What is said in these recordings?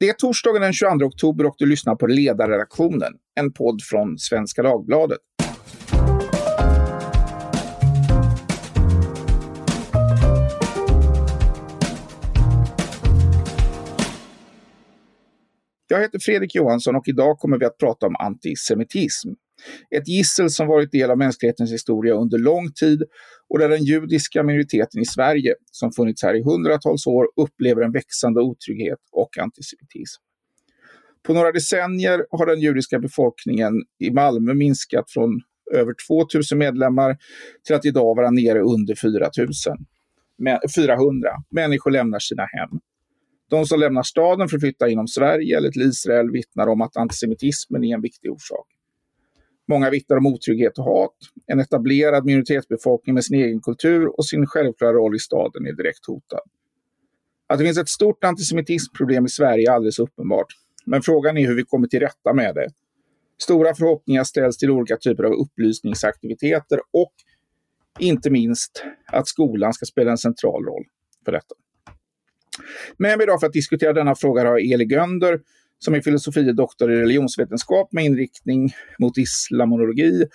Det är torsdagen den 22 oktober och du lyssnar på Ledarredaktionen, en podd från Svenska Dagbladet. Jag heter Fredrik Johansson och idag kommer vi att prata om antisemitism. Ett gissel som varit del av mänsklighetens historia under lång tid och där den judiska minoriteten i Sverige, som funnits här i hundratals år, upplever en växande otrygghet och antisemitism. På några decennier har den judiska befolkningen i Malmö minskat från över 2000 medlemmar till att idag vara nere under 4000. 400 människor lämnar sina hem. De som lämnar staden för att flytta inom Sverige eller till Israel vittnar om att antisemitismen är en viktig orsak. Många vittnar om otrygghet och hat. En etablerad minoritetsbefolkning med sin egen kultur och sin självklara roll i staden är direkt hotad. Att det finns ett stort antisemitismproblem i Sverige är alldeles uppenbart. Men frågan är hur vi kommer till rätta med det. Stora förhoppningar ställs till olika typer av upplysningsaktiviteter och inte minst att skolan ska spela en central roll för detta. Med mig idag för att diskutera denna fråga har jag Eli Gönder som är filosofie doktor i religionsvetenskap med inriktning mot islamonologi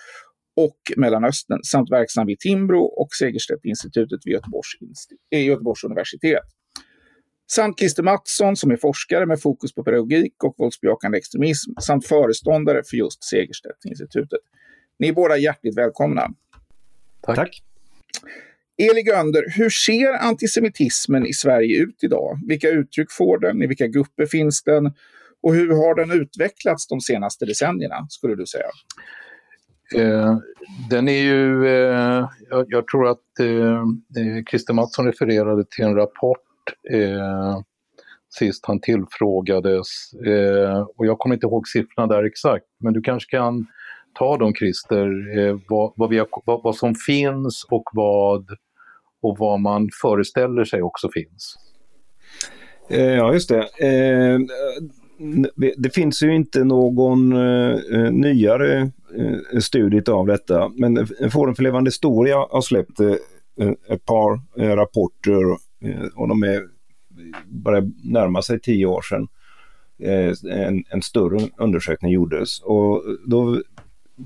och Mellanöstern samt verksam vid Timbro och Segerstedt-institutet vid Göteborgs, eh, Göteborgs universitet. Samt Christer Mattsson som är forskare med fokus på pedagogik och våldsbejakande extremism samt föreståndare för just Segerstedt-institutet. Ni är båda hjärtligt välkomna. Tack. Tack. Eli Gönder, hur ser antisemitismen i Sverige ut idag? Vilka uttryck får den? I vilka grupper finns den? Och hur har den utvecklats de senaste decennierna, skulle du säga? Eh, den är ju, eh, jag, jag, tror att eh, eh Christer Mattsson refererade till en rapport eh, sist han tillfrågades. Eh, och jag kommer inte ihåg siffrorna där exakt, men du kanske kan ta dem Christer, eh, vad, vad, har, vad, vad, som finns och vad, och vad man föreställer sig också finns. Eh, ja, just det. Det finns ju inte någon eh, eh, nyare eh, studie av detta, men Forum för levande historia har släppt eh, eh ett par eh, rapporter eh, och de är börjar närma sig tio år sedan. En, en, större undersökning gjordes och då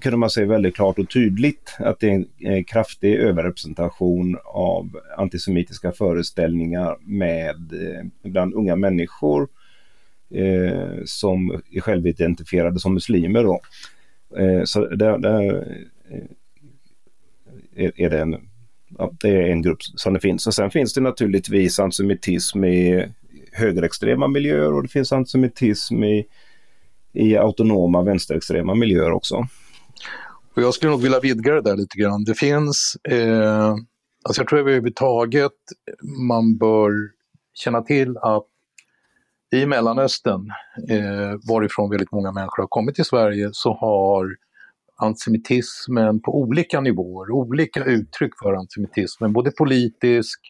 kunde man se väldigt klart och tydligt att det är en kraftig överrepresentation av antisemitiska föreställningar med bland unga människor eh, som är självidentifierade som muslimer. Då. Eh, så där, där eh, är, är, det en, ja, det är en grupp som det finns. Och sen finns det naturligtvis antisemitism i högerextrema miljöer och det finns antisemitism i, i autonoma vänsterextrema miljöer också. Och jag skulle nog vilja vidga det där lite grann. Det finns, eh, alltså jag tror överhuvudtaget man bör känna till att i Mellanöstern, eh, varifrån väldigt många människor har kommit till Sverige, så har antisemitismen på olika nivåer, olika uttryck för antisemitismen, både politisk,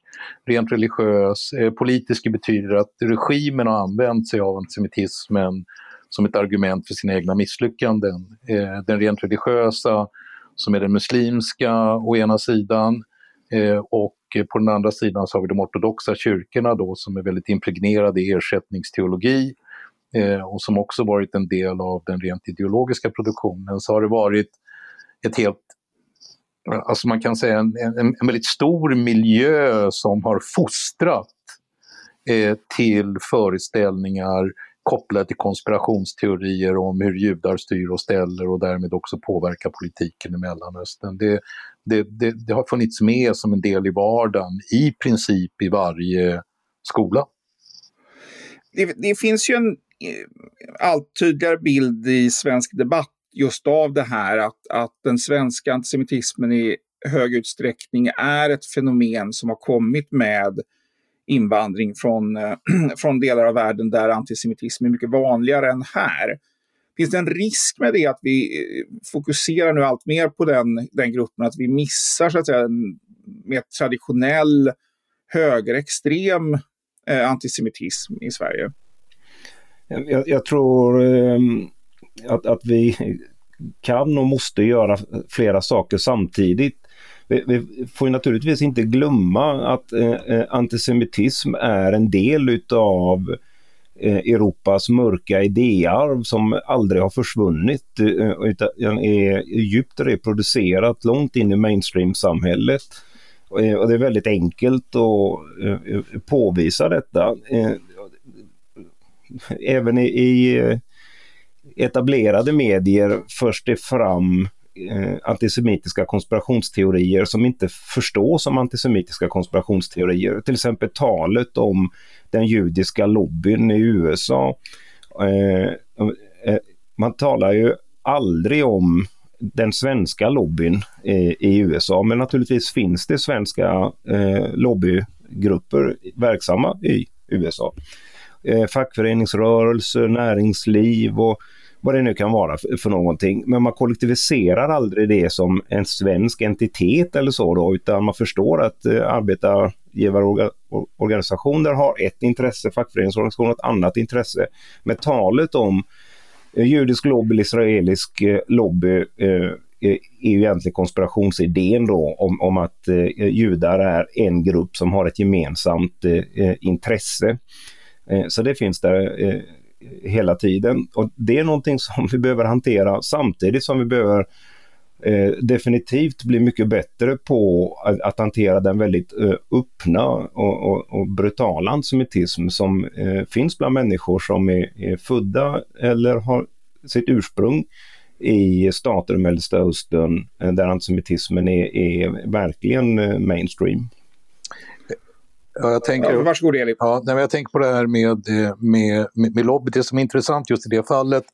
rent religiös. Eh, politisk betyder att regimen har använt sig av antisemitismen som ett argument för sina egna misslyckanden. Eh, den rent religiösa, som är den muslimska å ena sidan, eh, och Eh, på den andra sidan så har vi de ortodoxa kyrkorna då som är väldigt impregnerade i ersättningsteologi eh, och som också varit en del av den rent ideologiska produktionen. Så har det varit ett helt alltså man kan säga en, en, en väldigt stor miljö som har fostrat eh, till föreställningar kopplade till konspirationsteorier om hur judar styr och ställer och därmed också påverkar politiken i Mellanöstern. Det, det, det, det har funnits med som en del i vardagen i princip i varje skola. Det, det finns ju en eh, allt tydligare bild i svensk debatt just av det här att, att den svenska antisemitismen i hög utsträckning är ett fenomen som har kommit med invandring från, eh, från delar av världen där antisemitism är mycket vanligare än här. Finns det en risk med det att vi eh, fokuserar nu allt mer på den, den gruppen, att vi missar så att säga, en mer traditionell högerextrem eh, antisemitism i Sverige? Jag, jag tror eh, att, att vi kan och måste göra flera saker samtidigt. Vi, vi får naturligtvis inte glömma att eh, eh, antisemitism är en del utav eh, Europas mörka idéarv som aldrig har försvunnit eh, utan är djupt reproducerat långt in i mainstream-samhället. Eh, och det är väldigt enkelt att påvisa detta. Även i etablerade medier förs det fram eh, antisemitiska konspirationsteorier som inte förstås som antisemitiska konspirationsteorier. Till exempel talet om den judiska lobbyn i USA. Eh, eh, man talar ju aldrig om den svenska lobbyn eh, i USA, men naturligtvis finns det svenska eh, lobbygrupper verksamma i USA. Eh, Fackföreningsrörelser, näringsliv och vad det nu kan vara för, för någonting. Men man kollektiviserar aldrig det som en svensk entitet eller så då, utan man förstår att eh, arbetsgivarorganisationer har ett intresse, fackföreningsorganisationer ett annat intresse. Med talet om eh, judisk lobby, israelisk eh, lobby eh, eh, är ju egentligen konspirationsidén då om, om att eh, judar är en grupp som har ett gemensamt eh, eh intresse. Eh, så det finns där eh, hela tiden. Och Det är någonting som vi behöver hantera samtidigt som vi behöver eh, definitivt bli mycket bättre på att, att hantera den väldigt eh, öppna och, och, och, brutala antisemitism som eh, finns bland människor som är, är födda eller har sitt ursprung i stater i Mellanöstern Östern eh, där antisemitismen är, är verkligen eh, mainstream. Ja, jag tänker, ja, varsågod Elin. Ja, nej, jag tänker på det här med, med, med, med lobby. Det som är intressant just i det fallet,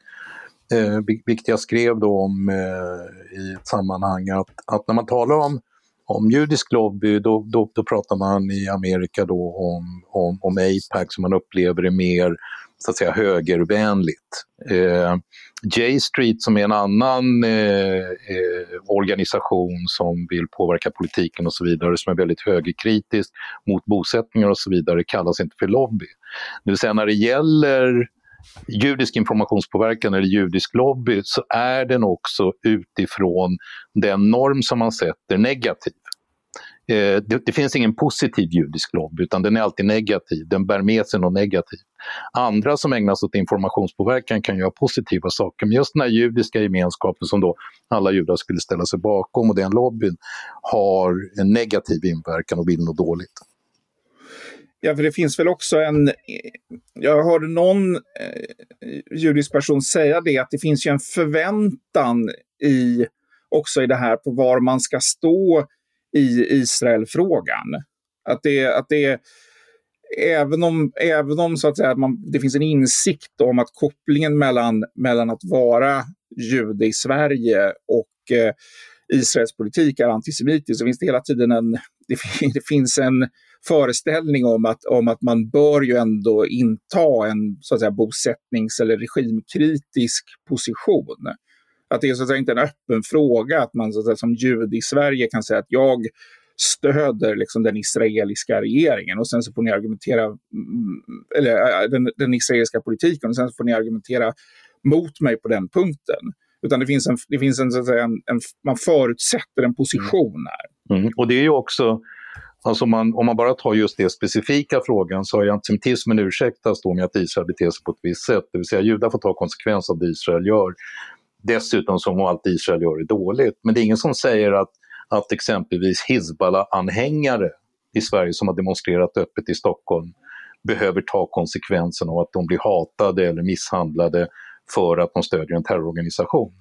eh, vilket jag skrev då om eh, i ett sammanhang, att, att när man talar om, om judisk lobby, då, då, då pratar man i Amerika då om, om, om APAC som man upplever är mer så att säga högervänligt. Eh, J Street som är en annan eh, eh, organisation som vill påverka politiken och så vidare, som är väldigt högerkritisk mot bosättningar och så vidare, kallas inte för lobby. Det vill säga när det gäller judisk informationspåverkan eller judisk lobby så är den också utifrån den norm som man sätter negativ. Eh, det, det, finns ingen positiv judisk lobby utan den är alltid negativ, den bär med sig något negativt. Andra som ägnar sig åt informationspåverkan kan göra positiva saker, men just den här judiska gemenskapen som då alla judar skulle ställa sig bakom och den lobbyn har en negativ inverkan och vill något dåligt. Ja, för det finns väl också en... Jag hörde någon eh, judisk person säga det, att det finns ju en förväntan i, också i det här på var man ska stå i Israelfrågan. Att det, att det även om, även om så att säga, man, det finns en insikt om att kopplingen mellan, mellan att vara jude i Sverige och eh, Israels politik är antisemitisk, så finns det hela tiden en, det, det, finns en föreställning om att, om att man bör ju ändå inta en så att säga, bosättnings eller regimkritisk position. Att det är så att säga inte en öppen fråga att man så att säga, som jude i Sverige kan säga att jag stöder liksom den israeliska regeringen och sen så får ni argumentera, mm, eller äh, äh, den, den israeliska politiken och sen så får ni argumentera mot mig på den punkten. Utan det finns en, det finns en, så att säga, en, en man förutsätter en position här. Mm. mm. Och det är ju också, alltså om man, om man bara tar just den specifika frågan så har ju antisemitismen ursäktats då med att Israel beter sig på ett visst sätt. Det vill säga judar får ta konsekvens av det Israel gör dessutom som allt Israel gör är dåligt. Men det är ingen som säger att, att exempelvis Hizbollah-anhängare i Sverige som har demonstrerat öppet i Stockholm behöver ta konsekvensen av att de blir hatade eller misshandlade för att de stödjer en terrororganisation.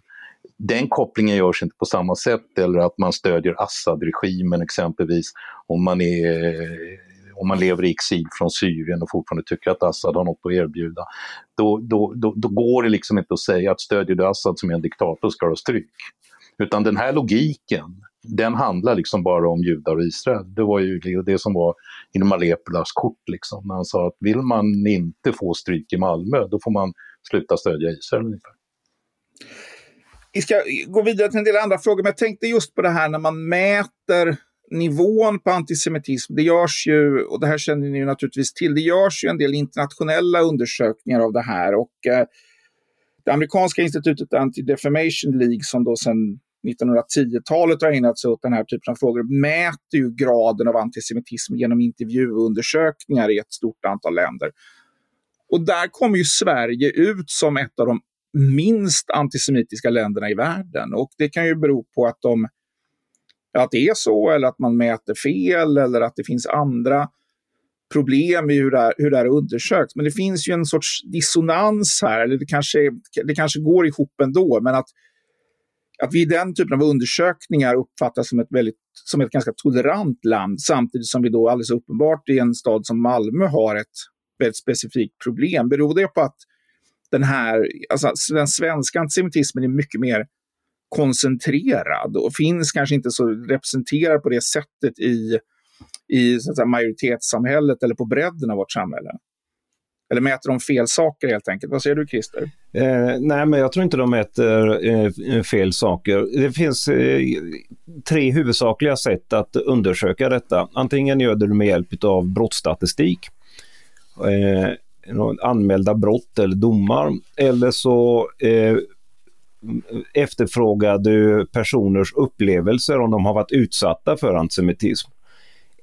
Den kopplingen görs inte på samma sätt, eller att man stödjer Assad-regimen exempelvis om man är om man lever i exil från Syrien och fortfarande tycker att Assad har något att erbjuda, då, då, då, då går det liksom inte att säga att stödjer du Assad som är en diktator ska du ha stryk. Utan den här logiken, den handlar liksom bara om judar och Israel. Det var ju det som var inom Alepolas kort, liksom, när han sa att vill man inte få stryk i Malmö, då får man sluta stödja Israel ungefär. Vi ska gå vidare till en del andra frågor, men jag tänkte just på det här när man mäter nivån på antisemitism, det görs ju, och det här känner ni ju naturligtvis till, det görs ju en del internationella undersökningar av det här. Och eh, det amerikanska institutet Anti-Defamation League som då sedan 1910-talet har ägnat sig åt den här typen av frågor mäter ju graden av antisemitism genom intervjuundersökningar i ett stort antal länder. Och där kommer ju Sverige ut som ett av de minst antisemitiska länderna i världen. Och det kan ju bero på att, de, att det är så, eller att man mäter fel, eller att det finns andra problem i hur det, här, hur det här undersöks. Men det finns ju en sorts dissonans här, eller det kanske, det kanske går ihop ändå, men att, att vi i den typen av undersökningar uppfattas som ett, väldigt, som ett ganska tolerant land, samtidigt som vi då alldeles uppenbart i en stad som Malmö har ett väldigt specifikt problem. Beror det på att den här, alltså den svenska antisemitismen är mycket mer koncentrerad och finns kanske inte så representerad på det sättet i i så att säga, majoritetssamhället eller på bredden av vårt samhälle? Eller mäter de fel saker helt enkelt? Vad säger du Christer? Eh, nej, men jag tror inte de mäter eh, fel saker. Det finns eh, tre huvudsakliga sätt att undersöka detta. Antingen gör du det med hjälp av brottsstatistik, eh, anmälda brott eller domar, eller så eh, efterfrågade efterfrågar du personers upplevelser om de har varit utsatta för antisemitism.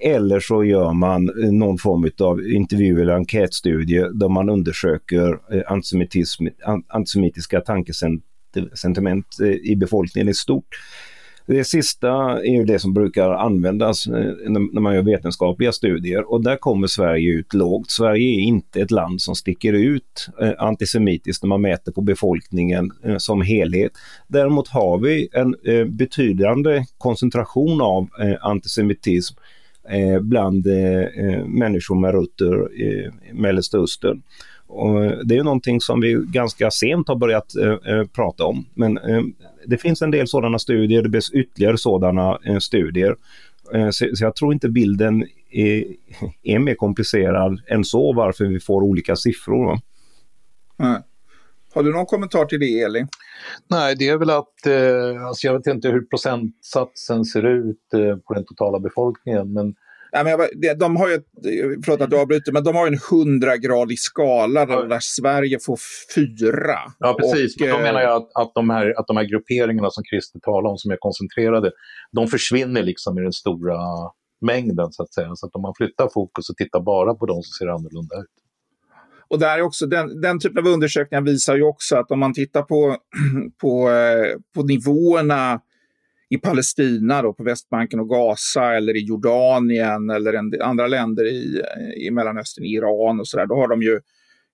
Eller så gör man någon form av intervju eller enkätstudie där man undersöker eh, antisemitism, antisemitiska tankesentiment eh, i befolkningen i stort. Det sista är ju det som brukar användas eh, när man gör vetenskapliga studier och där kommer Sverige ut lågt. Sverige är inte ett land som sticker ut eh, antisemitiskt när man mäter på befolkningen eh, som helhet. Däremot har vi en betydande koncentration av antisemitism bland människor med rötter i Mellanöstern. Och det är någonting som vi ganska sent har börjat eh, eh prata om. Men eh, det finns en del sådana studier, det behövs ytterligare sådana eh, studier. Så, så, jag tror inte bilden är, är, mer komplicerad än så varför vi får olika siffror. Mm. Har du någon kommentar till det, Elin? Nej, det är väl att, eh, alltså jag vet inte hur procentsatsen ser ut eh, på den totala befolkningen, men Nej, men de har ju, förlåt att du avbryter, men de har ju en hundragradig skala där, där Sverige får fyra. Ja, precis. Och, då menar jag att, att, de här, att de här grupperingarna som Christer talar om, som är koncentrerade, de försvinner liksom i den stora mängden, så att säga. Så att om man flyttar fokus och tittar bara på de som ser annorlunda ut. Och där är också, den, den typen av undersökningar visar ju också att om man tittar på, på, eh, på nivåerna i Palestina, då, på Västbanken och Gaza eller i Jordanien eller en, andra länder i, i Mellanöstern, Iran och sådär, då har de ju,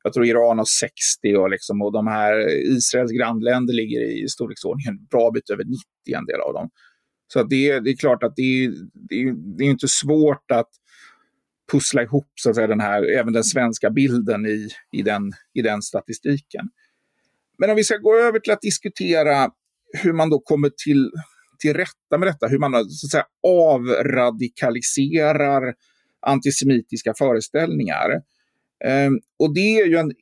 jag tror Iran har 60 och, liksom, och de här Israels grannländer ligger i storleksordningen bra bit över 90 en del av dem. Så att det, det är klart att det, det, det är inte svårt att pussla ihop så att säga, den här, även den svenska bilden i, i, den, i den statistiken. Men om vi ska gå över till att diskutera hur man då kommer till, till rätta med detta, hur man så att säga, avradikaliserar antisemitiska föreställningar. Um, och det är ju en,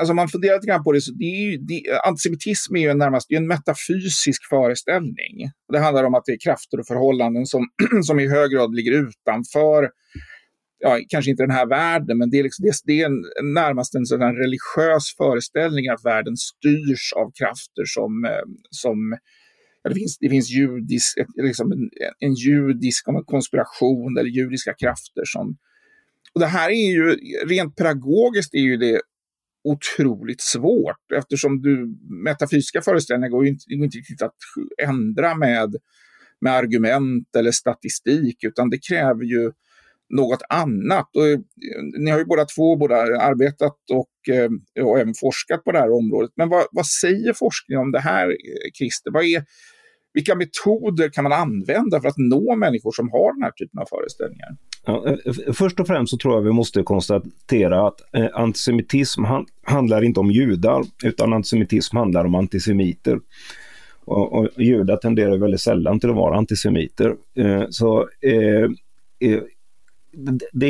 alltså man funderar lite grann på det, så det är ju, det, antisemitism är ju en närmast är en metafysisk föreställning. Det handlar om att det är krafter och förhållanden som, som i hög grad ligger utanför ja, kanske inte den här världen, men det är, liksom, det, det är en, närmast en sådan religiös föreställning att världen styrs av krafter som, eh, som ja, det, finns, det finns judisk, liksom en, en judisk konspiration eller judiska krafter som... Och det här är ju, rent pedagogiskt är ju det otroligt svårt eftersom du, metafysiska föreställningar går ju inte, går inte riktigt att ändra med, med argument eller statistik, utan det kräver ju något annat. Och, eh, ni har ju båda två både arbetat och, eh, och även forskat på det här området. Men vad, vad säger forskningen om det här, eh, Christer? Vad är, vilka metoder kan man använda för att nå människor som har den här typen av föreställningar? Ja, eh, först och främst så tror jag vi måste konstatera att antisemitism handlar inte om judar utan antisemitism handlar om antisemiter. Och, och judar tenderar väldigt sällan till att vara antisemiter. så det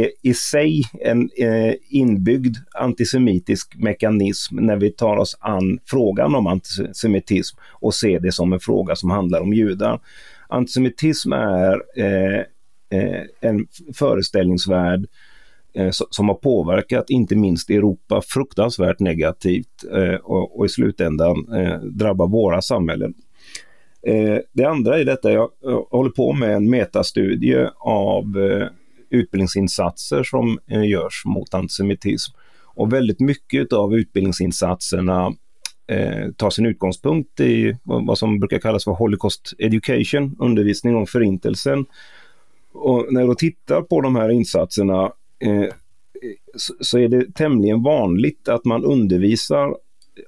är i sig en eh, inbyggd antisemitisk mekanism när vi tar oss an frågan om antisemitism och ser det som en fråga som handlar om judar. Antisemitism är eh, eh en föreställningsvärld eh, som har påverkat inte minst Europa fruktansvärt negativt eh, och, och, i slutändan eh, drabbar våra samhällen. Eh, det andra i detta, jag eh, håller på med en metastudie av utbildningsinsatser som eh, görs mot antisemitism. Och väldigt mycket av utbildningsinsatserna eh, tar sin utgångspunkt i vad som brukar kallas för Holocaust Education, undervisning om förintelsen. Och när jag tittar på de här insatserna eh, så, så är det tämligen vanligt att man undervisar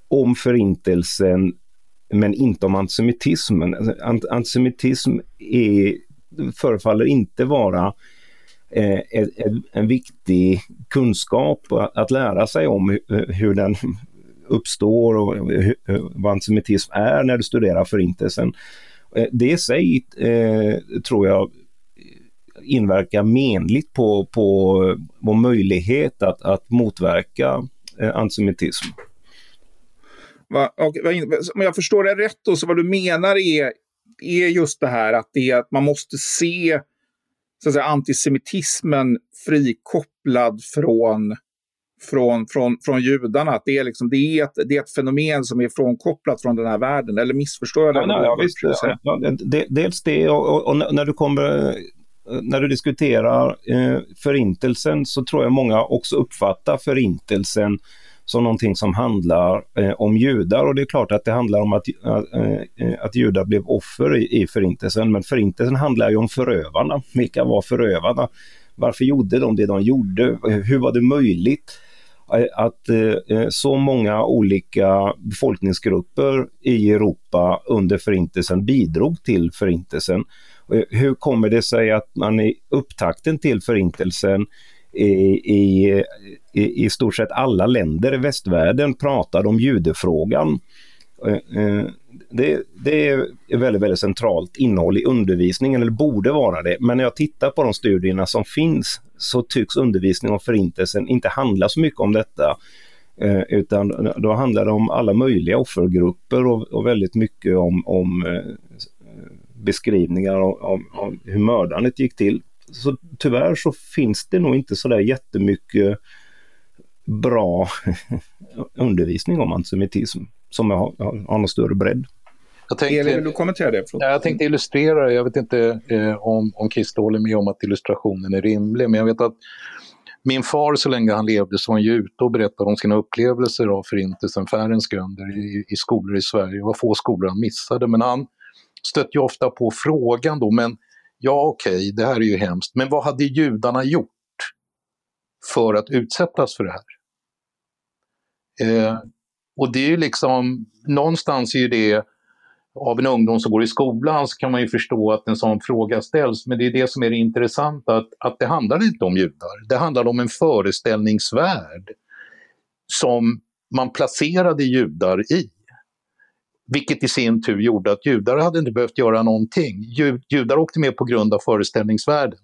om förintelsen men inte om antisemitismen. Alltså, antisemitism är, förefaller inte vara eh, Eh, en, en, viktig kunskap att lära sig om hur, den uppstår och vad antisemitism är när du studerar förintelsen. Eh, det i sig eh, tror jag inverkar menligt på, på vår möjlighet att, att motverka antisemitism. Va, om jag förstår det rätt då, så vad du menar är, är just det här att, det att man måste se så att säga, antisemitismen frikopplad från, från, från, från judarna. Att det, är liksom, det, är ett, det är ett fenomen som är frånkopplat från den här världen. Eller missförstår jag det? Ja, nej, visst, ja, dels det och, och, och, när du kommer när du diskuterar eh, förintelsen så tror jag många också uppfattar förintelsen som någonting som handlar eh, om judar och det är klart att det handlar om att, eh, eh, att judar blev offer i, i förintelsen men förintelsen handlar ju om förövarna. Vilka var förövarna? Varför gjorde de det de gjorde? Hur var det möjligt? Eh, att eh, eh, så många olika befolkningsgrupper i Europa under förintelsen bidrog till förintelsen. Hur kommer det sig att man i upptakten till förintelsen i, i, i, stort sett alla länder i västvärlden pratade om judefrågan. Eh, eh, det, det, är väldigt, väldigt centralt innehåll i undervisningen, eller borde vara det. Men när jag tittar på de studierna som finns så tycks undervisning om förintelsen inte handla så mycket om detta. Eh, utan då handlar det om alla möjliga offergrupper och, och väldigt mycket om, om beskrivningar om, om, hur mördandet gick till. Så tyvärr så finns det nog inte så där jättemycket bra undervisning om antisemitism som har, har någon större bredd. Jag tänkte, Elin, vill du kommentera det? Ja, jag tänkte illustrera, jag vet inte eh, om, om Christer håller med om att illustrationen är rimlig, men jag vet att min far så länge han levde så var han ju ute och berättade om sina upplevelser av förintelsen, Färens grunder i, i skolor i Sverige. Det var få skolor han missade, men han stötte ju ofta på frågan då, men ja okej, okay, det här är ju hemskt, men vad hade judarna gjort för att utsättas för det här? Eh, och det är ju liksom, någonstans är ju det, av en ungdom som går i skolan så kan man ju förstå att en sån fråga ställs, men det är det som är det intressanta, att, att det handlar inte om judar, det handlar om en föreställningsvärld som man placerade judar i. Vilket i sin tur gjorde att judar hade inte behövt göra någonting. Judar åkte med på grund av föreställningsvärlden,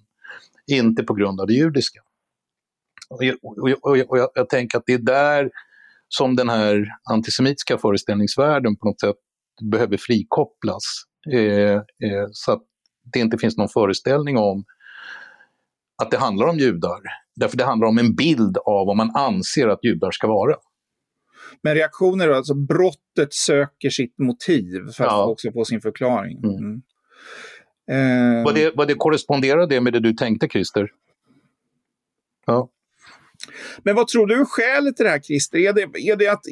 inte på grund av det judiska. Och jag, och jag, och jag, jag tänker att det är där som den här antisemitiska föreställningsvärlden på något sätt behöver frikopplas. Eh, eh, så att det inte finns någon föreställning om att det handlar om judar. Därför det handlar om en bild av vad man anser att judar ska vara. Men reaktioner alltså brottet söker sitt motiv för att ja. också få sin förklaring. Mm. Mm. Eh, vad, det, vad det korresponderar det med det du tänkte Christer? Ja. Men vad tror du är skälet till det här Christer? Är det, är det att,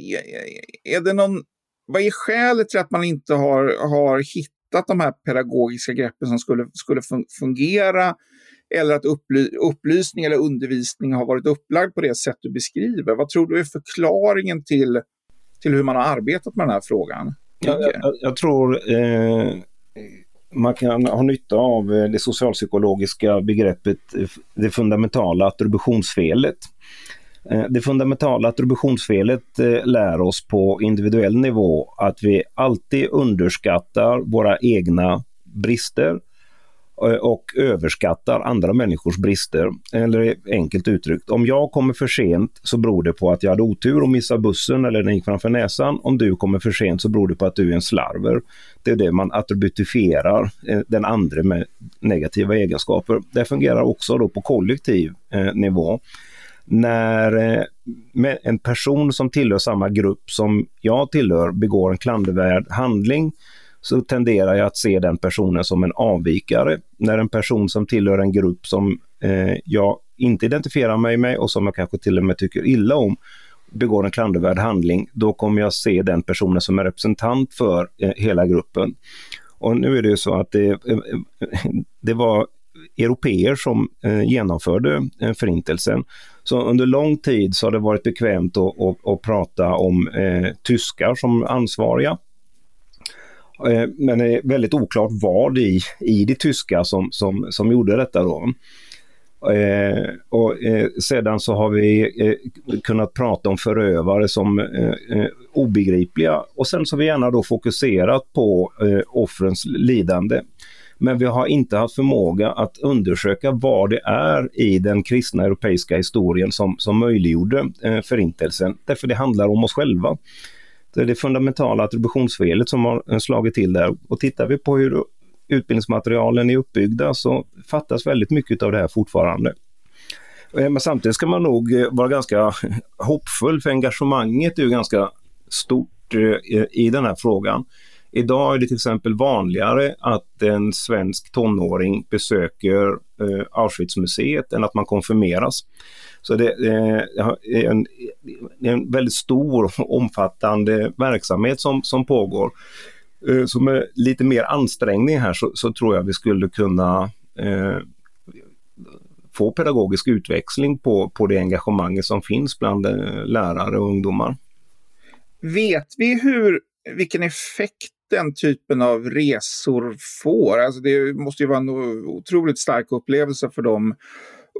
är det någon, vad är skälet till att man inte har, har hittat de här pedagogiska greppen som skulle, skulle fungera? Eller att upply upplysning eller undervisning har varit upplagd på det sätt du beskriver. Vad tror du är förklaringen till, till hur man har arbetat med den här frågan? Jag, jag, jag tror eh, man kan ha nytta av eh, det socialpsykologiska begreppet eh, det fundamentala attributionsfelet. Eh, det fundamentala attributionsfelet lär oss på individuell nivå att vi alltid underskattar våra egna brister Eh, och överskattar andra människors brister. Eller enkelt uttryckt, om jag kommer för sent så beror det på att jag hade otur och missade bussen eller den gick framför näsan. Om du kommer för sent så beror det på att du är en slarver. Det är det man attributifierar eh, den andra med negativa egenskaper. Det fungerar också då på kollektiv eh, nivå. När eh, en person som tillhör samma grupp som jag tillhör begår en klandervärd handling så tenderar jag att se den personen som en avvikare. När en person som tillhör en grupp som eh, jag inte identifierar mig med och som jag kanske till och med tycker illa om begår en klandervärd handling, då kommer jag se den personen som en representant för eh, hela gruppen. Och nu är det ju så att det, eh, det var europeer som eh, genomförde eh, förintelsen. Så under lång tid så har det varit bekvämt att, att, att prata om eh, tyskar som ansvariga. Eh, men det är väldigt oklart vad i, i det tyska som, som, som gjorde detta. Då. Eh, och eh, sedan så har vi eh, kunnat prata om förövare som eh, eh, obegripliga och sen så har vi gärna då fokuserat på offrens lidande. Men vi har inte haft förmåga att undersöka vad det är i den kristna europeiska historien som, som möjliggjorde förintelsen. Därför det handlar om oss själva. Det är eh, det fundamentala attributionsfelet som har eh, slagit till där. Och tittar vi på hur utbildningsmaterialen är uppbyggda så fattas väldigt mycket av det här fortfarande. Eh, men samtidigt ska man nog vara ganska hoppfull för engagemanget är ju ganska stort i den här frågan. Idag är det till exempel vanligare att en svensk tonåring besöker Auschwitzmuseet än att man konfirmeras. Så eh, det är en, en väldigt stor och omfattande verksamhet som, som pågår. Eh, så med lite mer ansträngning här så, så tror jag vi skulle kunna eh, få pedagogisk utväxling på, på det engagemanget som finns bland eh, lärare och ungdomar. Vet vi hur, vilken effekt den typen av resor får? Alltså det måste ju vara en otroligt stark upplevelse för dem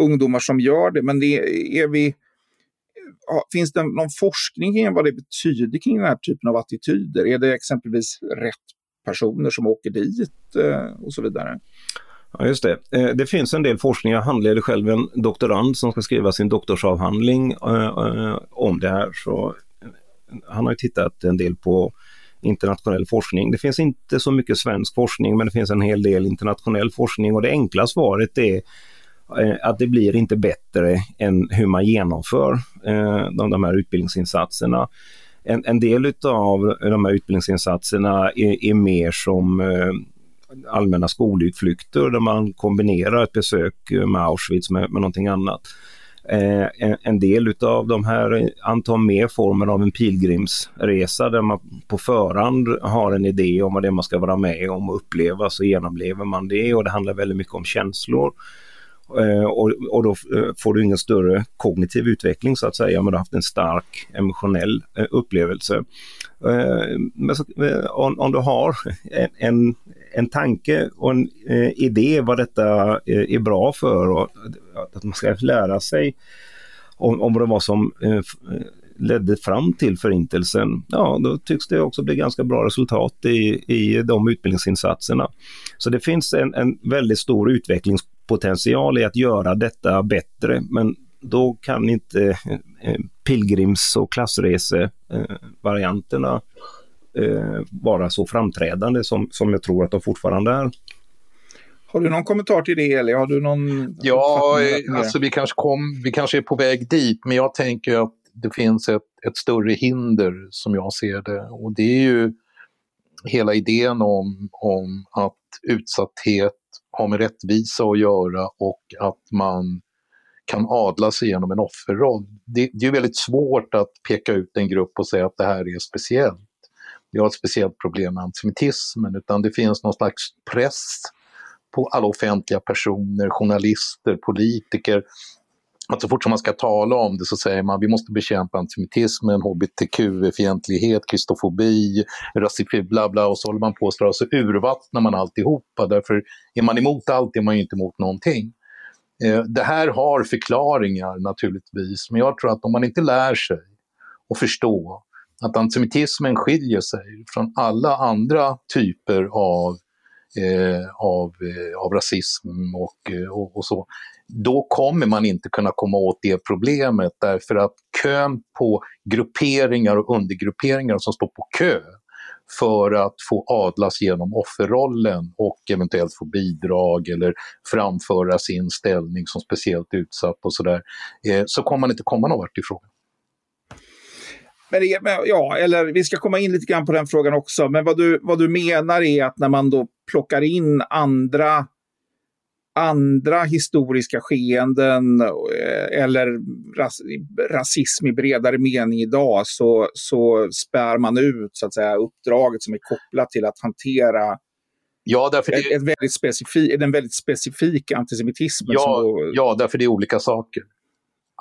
ungdomar som gör det, men det är vi finns det någon forskning kring vad det betyder kring den här typen av attityder? Är det exempelvis rätt personer som åker dit eh, och så vidare? Ja, just det. Eh, det finns en del forskning. Jag handleder själv en doktorand som ska skriva sin doktorsavhandling eh, om det här. Så han har tittat en del på internationell forskning. Det finns inte så mycket svensk forskning men det finns en hel del internationell forskning och det enkla svaret är Eh, att det blir inte bättre än hur man genomför eh, de, de här utbildningsinsatserna. En, en del av de här utbildningsinsatserna är, är mer som eh, allmänna skolutflykter där man kombinerar ett besök med Auschwitz med, med någonting annat. en, en, del av de här antar mer formen av en pilgrimsresa där man på förhand har en idé om vad det är man ska vara med om och uppleva så genomlever man det och det handlar väldigt mycket om känslor. Eh, och, och då eh, får du ingen större kognitiv utveckling så att säga, men du har haft en stark emotionell eh, upplevelse. Men så, om, om, du har en, en, en tanke och en idé vad detta är bra för och att man ska lära sig om, om vad det var som ledde fram till förintelsen, ja då tycks det också bli ganska bra resultat i, i de utbildningsinsatserna. Så det finns en, en väldigt stor utvecklingspotential i att göra detta bättre, men då kan inte eh, pilgrims och klassresevarianterna eh, vara så framträdande som, som jag tror att de fortfarande är. Har du någon kommentar till det eller har du någon? Ja, alltså vi kanske, kom, vi kanske är på väg dit, men jag tänker att det finns ett, ett större hinder som jag ser det och det är ju hela idén om, om att utsatthet har med rättvisa att göra och att man kan adla sig genom en offerroll. Det, det är väldigt svårt att peka ut en grupp och säga att det här är speciellt. Vi har ett speciellt problem med antisemitismen, utan det finns någon slags press på alla offentliga personer, journalister, politiker att så fort som man ska tala om det så säger man att vi måste bekämpa antisemitismen, hbtq-fientlighet, kristofobi, rasism, bla bla och så håller man på och så urvattnar man alltihopa. Därför är man emot allt är man ju inte emot någonting. Eh, det här har förklaringar naturligtvis, men jag tror att om man inte lär sig att förstå att antisemitismen skiljer sig från alla andra typer av eh, av, eh, av rasism och, eh, och, och, så, då kommer man inte kunna komma åt det problemet därför att kön på grupperingar och undergrupperingar som står på kö för att få adlas genom offerrollen och eventuellt få bidrag eller framföra sin ställning som speciellt utsatt och sådär, eh, så kommer man inte komma någon vart i. Men, ja, eller vi ska komma in lite grann på den frågan också. Men vad du, vad du menar är att när man då plockar in andra andra historiska skeenden eh, eller ras, rasism i bredare mening idag så, så spär man ut så att säga, uppdraget som är kopplat till att hantera Ja, därför det... ett, ett väldigt den väldigt specifika antisemitismen. Ja, då... ja, därför det är olika saker.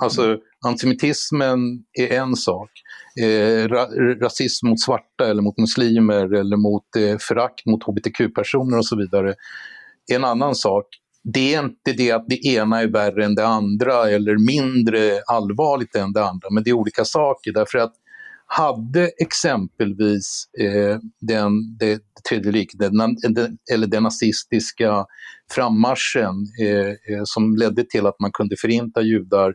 Alltså mm. antisemitismen är en sak. Eh, ra rasism mot svarta eller mot muslimer eller mot eh, förakt mot hbtq-personer och så vidare är en annan sak. Det är inte det att det ena är värre än det andra eller mindre allvarligt än det andra, men det är olika saker därför att hade exempelvis eh, den, det tredje riket, den, den, eller den nazistiska frammarschen eh, eh, som ledde till att man kunde förinta judar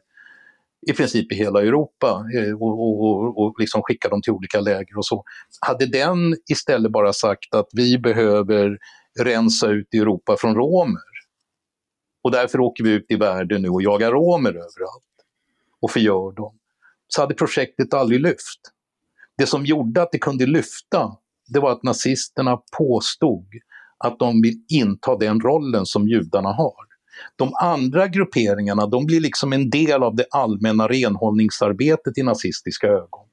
i princip i hela Europa eh, och, och, och liksom skicka dem till olika läger och så. Hade den istället bara sagt att vi behöver rensa ut Europa från romer och därför åker vi ut i världen nu och jagar romer överallt och förgör dem, så hade projektet aldrig lyft. Det som gjorde att det kunde lyfta, det var att nazisterna påstod att de vill inta den rollen som judarna har. De andra grupperingarna de blir liksom en del av det allmänna renhållningsarbetet i nazistiska ögon.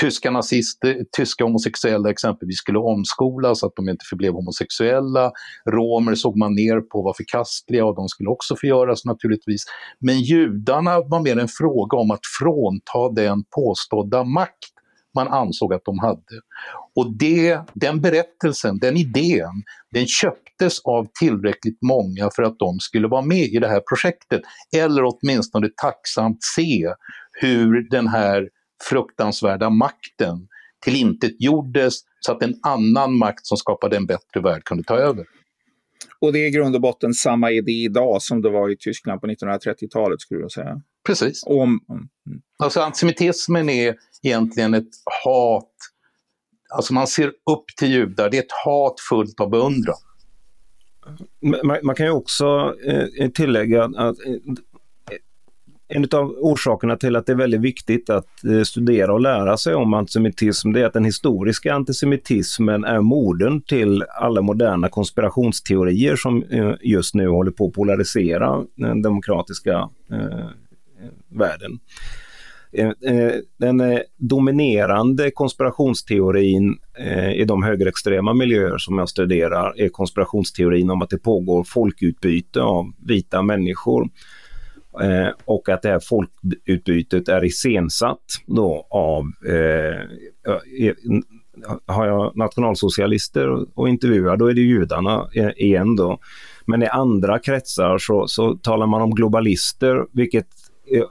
Tyska, nazister, tyska homosexuella exempelvis skulle omskolas så att de inte förblev homosexuella. Romer såg man ner på var förkastliga och de skulle också förgöras naturligtvis. Men judarna var mer en fråga om att frånta den påstådda makt man ansåg att de hade. Och det, den berättelsen, den idén, den köptes av tillräckligt många för att de skulle vara med i det här projektet. Eller åtminstone tacksamt se hur den här fruktansvärda makten tillintetgjordes så att en annan makt som skapade en bättre värld kunde ta över. Och det är i grund och botten samma idé idag som det var i Tyskland på 1930-talet skulle du säga? Precis. Om, mm. Alltså antisemitismen är egentligen ett hat, alltså man ser upp till judar, det är ett hat fullt av beundran. Man, man, kan ju också eh, tillägga att eh, en av orsakerna till att det är väldigt viktigt att eh, studera och lära sig om antisemitism, det är att den historiska antisemitismen är moden till alla moderna konspirationsteorier som eh, just nu håller på att polarisera den demokratiska eh, världen. Eh, den dominerande konspirationsteorin i de högerextrema miljöer som jag studerar är konspirationsteorin om att det pågår folkutbyte av vita människor Eh, och att det här folkutbytet är iscensatt då av, eh, e, har jag nationalsocialister och intervjuar, då är det judarna e, igen då. Men i andra kretsar så, så talar man om globalister, vilket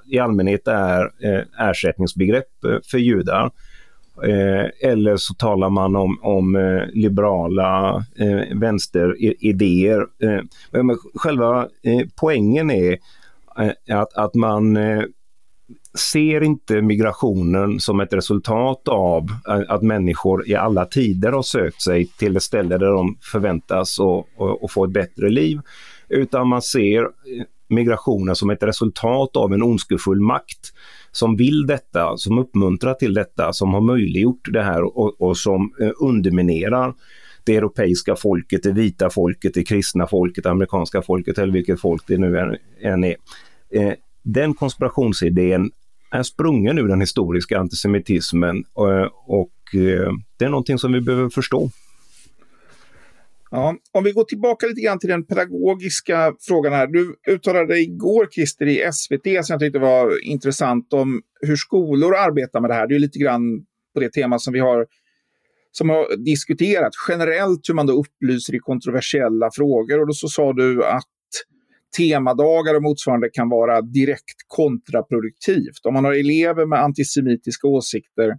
i allmänhet är eh, ersättningsbegrepp eh, för judar. Eh, eller så talar man om, om liberala vänsteridéer. Men själva poängen är Eh, att, att man eh, ser inte migrationen som ett resultat av eh, att människor i alla tider har sökt sig till ett ställe där de förväntas att få ett bättre liv. Utan man ser migrationen som ett resultat av en ondskefull makt som vill detta, som uppmuntrar till detta, som har möjliggjort det här och, och som underminerar det europeiska folket, det vita folket, det kristna folket, det amerikanska folket eller vilket folk det nu än är. Eh, den konspirationsidén är sprungen ur den historiska antisemitismen eh, och, och det är någonting som vi behöver förstå. Ja, om vi går tillbaka lite grann till den pedagogiska frågan här. Du uttalade dig igår, Christer, i SVT, som jag tyckte var intressant, om hur skolor arbetar med det här. Det är lite grann på det tema som vi har, som har diskuterat generellt, hur man då upplyser i kontroversiella frågor. Och då så sa du att temadagar och motsvarande kan vara direkt kontraproduktivt. Om man har elever med antisemitiska åsikter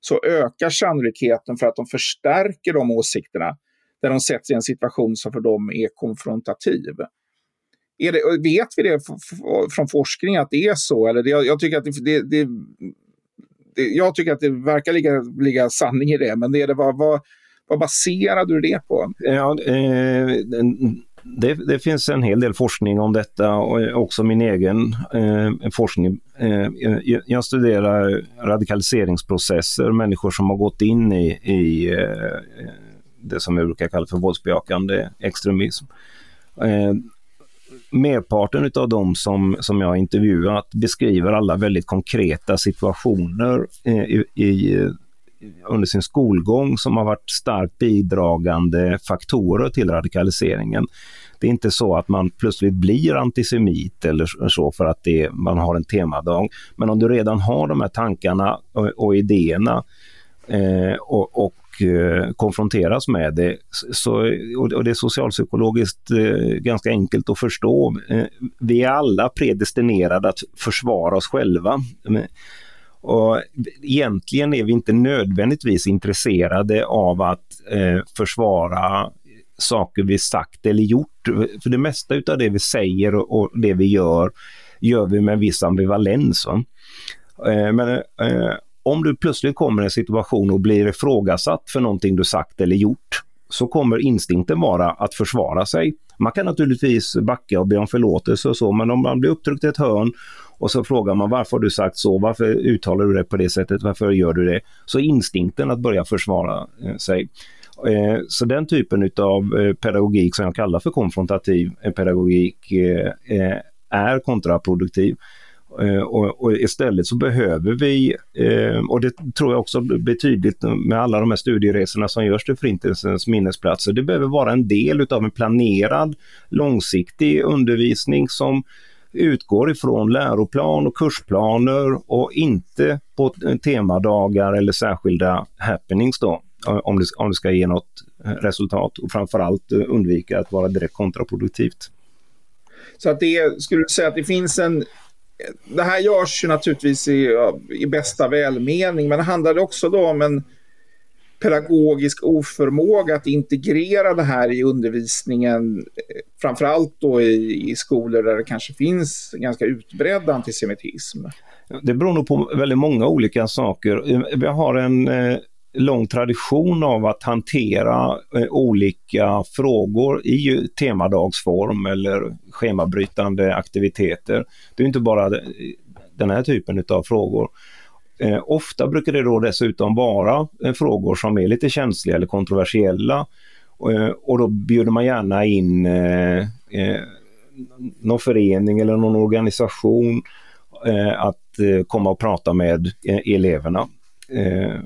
så ökar sannolikheten för att de förstärker de åsikterna där de sätts i en situation som för dem är konfrontativ. Är det, vet vi det från forskning att det är så? Eller det, jag, tycker att det, det, det, det, jag tycker att det verkar ligga, ligga sanning i det, men det är det, vad, vad, vad baserar du det på? Ja, eh, det, det, finns en hel del forskning om detta och också min egen eh, forskning. Eh, eh, jag studerar radikaliseringsprocesser, människor som har gått in i, i eh, det som vi brukar kalla för våldsbejakande extremism. Eh, merparten av de som, som jag har intervjuat beskriver alla väldigt konkreta situationer eh, i, i, under sin skolgång som har varit starkt bidragande faktorer till radikaliseringen. Det är inte så att man plötsligt blir antisemit eller så för att det, man har en temadag. Men om du redan har de här tankarna och, och idéerna eh, och, och eh, konfronteras med det. Så, och det är socialpsykologiskt eh, ganska enkelt att förstå. Eh, vi är alla predestinerade att försvara oss själva. Och egentligen är vi inte nödvändigtvis intresserade av att eh, försvara saker vi sagt eller gjort. För det mesta av det vi säger och det vi gör, gör vi med en viss ambivalens. Eh, men eh, om du plötsligt kommer i en situation och blir ifrågasatt för någonting du sagt eller gjort, så kommer instinkten vara att försvara sig. Man kan naturligtvis backa och be om förlåtelse och så, men om man blir upptryckt i ett hörn och så frågar man varför har du sagt så, varför uttalar du det på det sättet, varför gör du det? Så instinkten att börja försvara eh, sig. Eh, så den typen av eh, pedagogik som jag kallar för konfrontativ pedagogik är kontraproduktiv. Och, och, istället så behöver vi, eh, och det tror jag också blir tydligt med alla de här studieresorna som görs till Förintelsens minnesplatser, det behöver vara en del utav en planerad långsiktig undervisning som utgår ifrån läroplan och kursplaner och inte på temadagar eller särskilda happenings då, eh, om det, om det ska ge något eh, resultat och framförallt eh, undvika att vara direkt kontraproduktivt. Så att det skulle du säga att det finns en det här görs ju naturligtvis i, i bästa välmening, men det handlar också då om en pedagogisk oförmåga att integrera det här i undervisningen, framförallt då i, i skolor där det kanske finns ganska utbredd antisemitism. Det beror nog på väldigt många olika saker. Vi har en eh, lång tradition av att hantera eh, olika frågor i temadagsform eller schemabrytande aktiviteter. Det är inte bara eh, den här typen av frågor. Eh, ofta brukar det då dessutom vara eh, frågor som är lite känsliga eller kontroversiella eh, och då bjuder man gärna in eh, eh, någon förening eller någon organisation eh, att eh, komma och prata med eh, eleverna. Eh,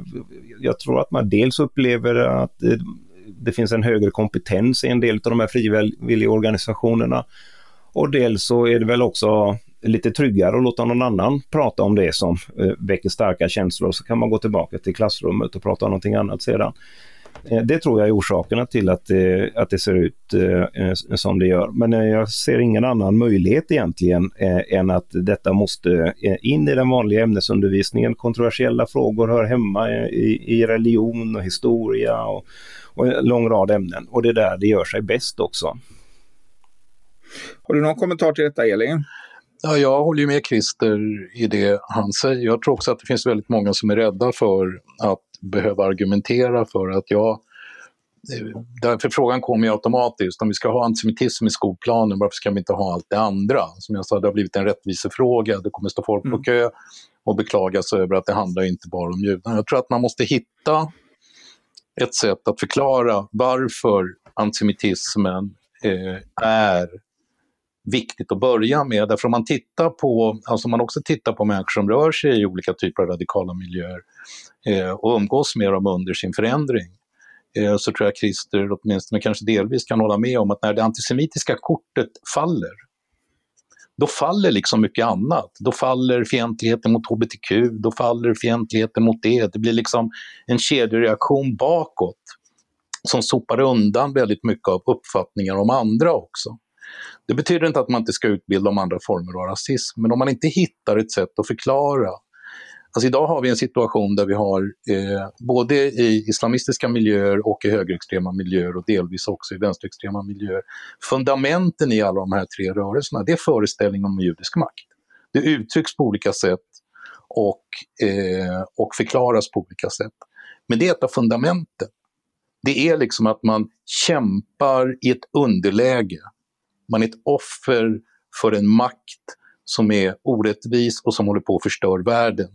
jag tror att man dels upplever att det finns en högre kompetens i en del av de här frivilliga organisationerna. Och dels så är det väl också lite tryggare att låta någon annan prata om det som eh, väcker starka känslor. Så kan man gå tillbaka till klassrummet och prata om någonting annat sedan. Eh, det tror jag är orsakerna till att det, att det ser ut som det gör. Men jag ser ingen annan möjlighet egentligen än att detta måste in i den vanliga ämnesundervisningen. Kontroversiella frågor hör hemma i, i religion och historia och, och en lång rad ämnen. Och det är där det gör sig bäst också. Har du någon kommentar till detta, Elin? Ja, jag håller med Christer i det han säger. Jag tror också att det finns väldigt många som är rädda för att behöva argumentera för att jag Därför frågan kommer ju automatiskt, om vi ska ha antisemitism i skolplanen, varför ska vi inte ha allt det andra? Som jag sa, det har blivit en rättvisefråga, det kommer stå folk på mm. kö och beklaga sig över att det handlar inte bara om judar. Jag tror att man måste hitta ett sätt att förklara varför antisemitismen eh, är viktigt att börja med. Därför om man tittar på, alltså man också tittar på människor som rör sig i olika typer av radikala miljöer eh, och umgås med dem under sin förändring, eh, så tror jag Christer åtminstone kanske delvis kan hålla med om att när det antisemitiska kortet faller, då faller liksom mycket annat. Då faller fientligheten mot hbtq, då faller fientligheten mot det. Det blir liksom en kedjereaktion bakåt som sopar undan väldigt mycket av uppfattningar om andra också. Det betyder inte att man inte ska utbilda om andra former av rasism, men om man inte hittar ett sätt att förklara Alltså idag har vi en situation där vi har eh, både i islamistiska miljöer och i högerextrema miljöer och delvis också i vänsterextrema miljöer. Fundamenten i alla de här tre rörelserna, det är föreställningen om judisk makt. Det uttrycks på olika sätt och, eh, och förklaras på olika sätt. Men det är ett av fundamenten. Det är liksom att man kämpar i ett underläge man är ett offer för en makt som är orättvis och som håller på att förstöra världen.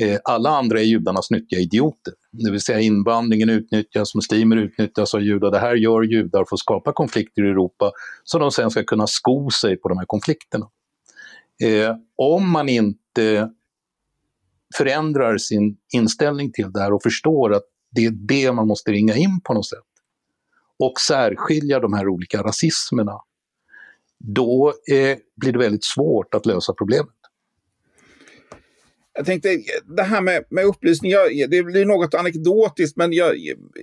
Eh, alla andra är judarnas nyttiga idioter. Det vill säga invandringen utnyttjas, muslimer utnyttjas av judar. Det här gör judar för att skapa konflikter i Europa så de sen ska kunna sko sig på de här konflikterna. Eh, om man inte förändrar sin inställning till det här och förstår att det är det man måste ringa in på något sätt och särskilja de här olika rasismerna, då eh, blir det väldigt svårt att lösa problemet. Jag tänkte, det här med, med upplysning, jag, det blir något anekdotiskt, men jag,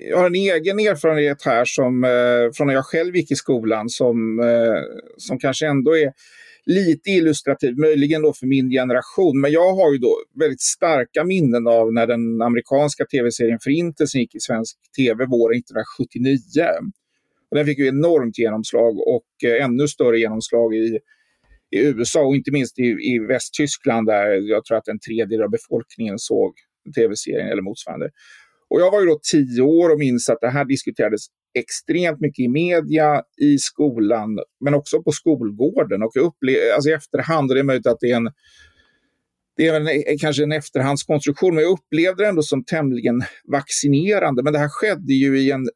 jag har en egen erfarenhet här som, eh, från när jag själv gick i skolan som, eh, som kanske ändå är lite illustrativ, möjligen då för min generation. Men jag har ju då väldigt starka minnen av när den amerikanska tv-serien Förintelsen gick i svensk tv våren 1979. Och den fick ju enormt genomslag och eh, ännu större genomslag i i USA och inte minst i, i Västtyskland där jag tror att en tredjedel av befolkningen såg tv-serien eller motsvarande. Och jag var ju då tio år och minns att det här diskuterades extremt mycket i media, i skolan, men också på skolgården. Och upple- alltså i efterhand, och det är möjligt att det är en det är en, kanske en efterhandskonstruktion, men jag upplevde det ändå som tämligen vaccinerande. Men det här skedde ju i en,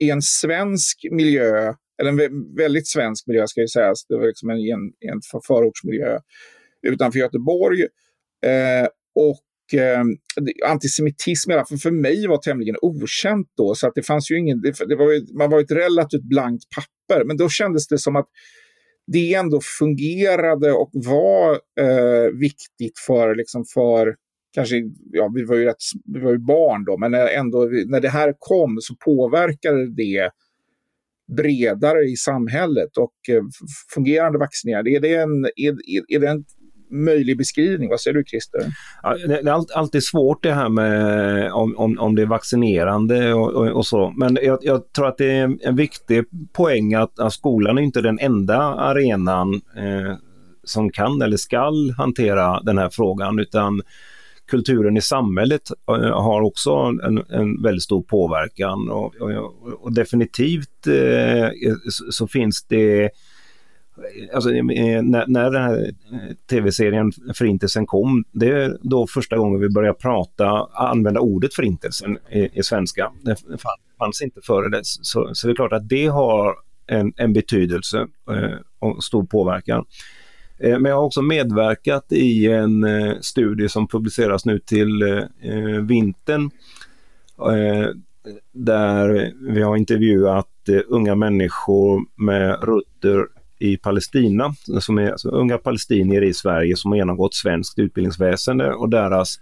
i en svensk miljö eller en väldigt svensk miljö ska jag sägas. Alltså, det var liksom en, en, en förortsmiljö utanför Göteborg. Eh, och eh, antisemitism, i alla fall för mig, var tämligen okänt då. Så att det fanns ju ingen, det, det var ju, man var ett relativt blankt papper. Men då kändes det som att det ändå fungerade och var eh, viktigt för, liksom för kanske, ja, vi var ju, rätt, vi var ju barn då, men ändå när det här kom så påverkade det bredare i samhället och eh, fungerande vaccinerade. Är det en, är, är det en möjlig beskrivning? Vad säger du Christer? Ja, det är alltid svårt det här med om, om, om det är vaccinerande och, och, och så. Men jag, jag, tror att det är en viktig poäng att, att skolan är inte den enda arenan eh, som kan eller skall hantera den här frågan utan kulturen i samhället eh, har också en, en väldigt stor påverkan och, och, och definitivt eh, så, så, finns det Alltså, eh, när, när den här eh, tv-serien Förintelsen kom, det är då första gången vi börjar prata, använda ordet Förintelsen i, i svenska. Det fanns inte före dess, Så, så det är klart att det har en, en betydelse eh, och stor påverkan. Eh, men jag har också medverkat i en eh, studie som publiceras nu till eh, eh vintern eh, där vi har intervjuat eh, unga människor med rötter i Palestina, som är alltså unga palestinier i Sverige som har genomgått svenskt utbildningsväsende och deras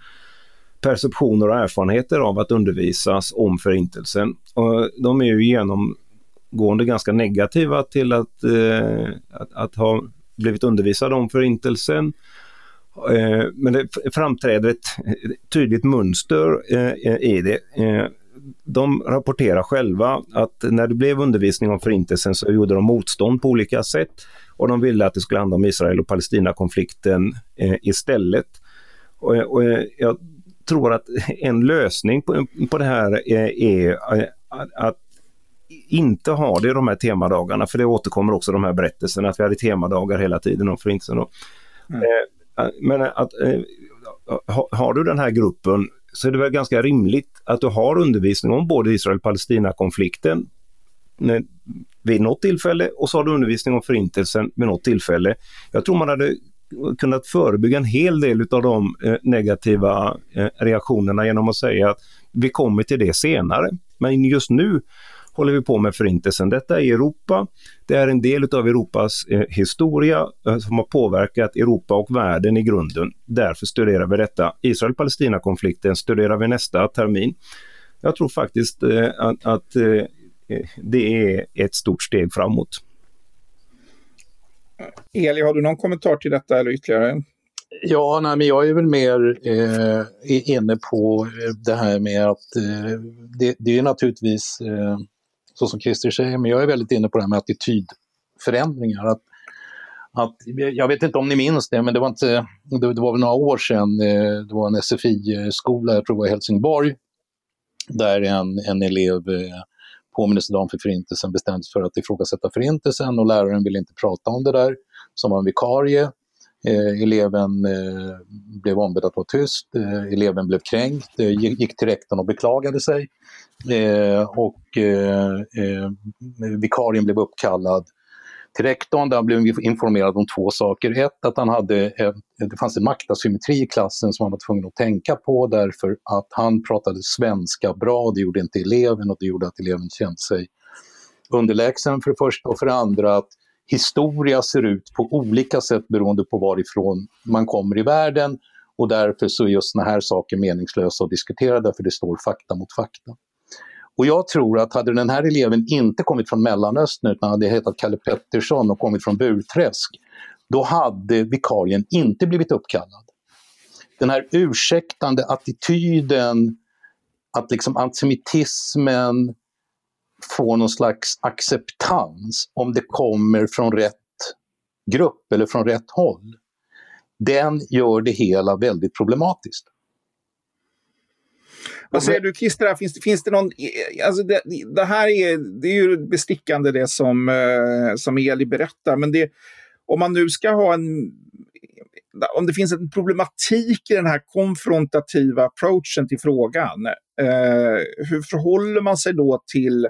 perceptioner och erfarenheter av att undervisas om Förintelsen. Och de är ju genomgående ganska negativa till att, eh, att, att, ha blivit undervisad om Förintelsen. Eh, men det framträder ett tydligt mönster eh, i det. Eh, de rapporterar själva att när det blev undervisning om Förintelsen så gjorde de motstånd på olika sätt och de ville att det skulle handla om Israel och Palestina-konflikten eh, istället. Och, eh, eh, jag tror att en lösning på, det här är att inte ha det de här temadagarna, för det återkommer också de här berättelserna att vi hade temadagar hela tiden om Förintelsen. Mm. Eh, men att eh, har du den här gruppen så är det väl ganska rimligt att du har undervisning om både Israel-Palestina-konflikten vid något tillfälle och så har du undervisning om Förintelsen vid något tillfälle. Jag tror man hade kunnat förebygga en hel del av de eh, negativa reaktionerna genom att säga att vi kommer till det senare. Men just nu håller vi på med Förintelsen. Detta är Europa. Det är en del av Europas eh, historia eh, som har påverkat Europa och världen i grunden. Därför studerar vi detta. Israel-Palestina-konflikten studerar vi nästa termin. Jag tror faktiskt eh, att, att eh, det är ett stort steg framåt. Eli, har du någon kommentar till detta eller ytterligare? Ja, nej, men jag är väl mer eh, inne på det här med att eh, det, det, är naturligtvis eh, så som Christer säger, men jag är väldigt inne på det här med attitydförändringar. Att, att, jag vet inte om ni minns det, men det var, inte, det, det var väl några år sedan, eh, det var en SFI-skola, jag tror det var i Helsingborg, där en, en elev eh, påminnelsedagen för Förintelsen bestämdes för att ifrågasätta Förintelsen och läraren ville inte prata om det där, som var en vikarie. Eh, eleven eh, blev ombedd att vara tyst, eh, eleven blev kränkt, eh, gick till rektorn och beklagade sig. Eh, och eh, eh, vikarien blev uppkallad till rektorn där han blev informerad om två saker. Ett, att han hade, det fanns en maktasymmetri i klassen som han var tvungen att tänka på därför att han pratade svenska bra, det gjorde inte eleven och det gjorde att eleven kände sig underlägsen för det första och för det andra att historia ser ut på olika sätt beroende på varifrån man kommer i världen och därför så är just såna här saker meningslösa att diskutera därför det står fakta mot fakta. Och jag tror att hade den här eleven inte kommit från Mellanöstern utan hade hetat Kalle Pettersson och kommit från Burträsk, då hade vikarien inte blivit uppkallad. Den här ursäktande attityden att liksom antisemitismen får någon slags acceptans om det kommer från rätt grupp eller från rätt håll. Den gör det hela väldigt problematiskt. Vad säger du Christer, finns, finns det någon... Alltså det, det, här är, det är ju bestickande det som, eh, som Eli berättar, men det, om man nu ska ha en... Om det finns en problematik i den här konfrontativa approachen till frågan, eh, hur förhåller man sig då till,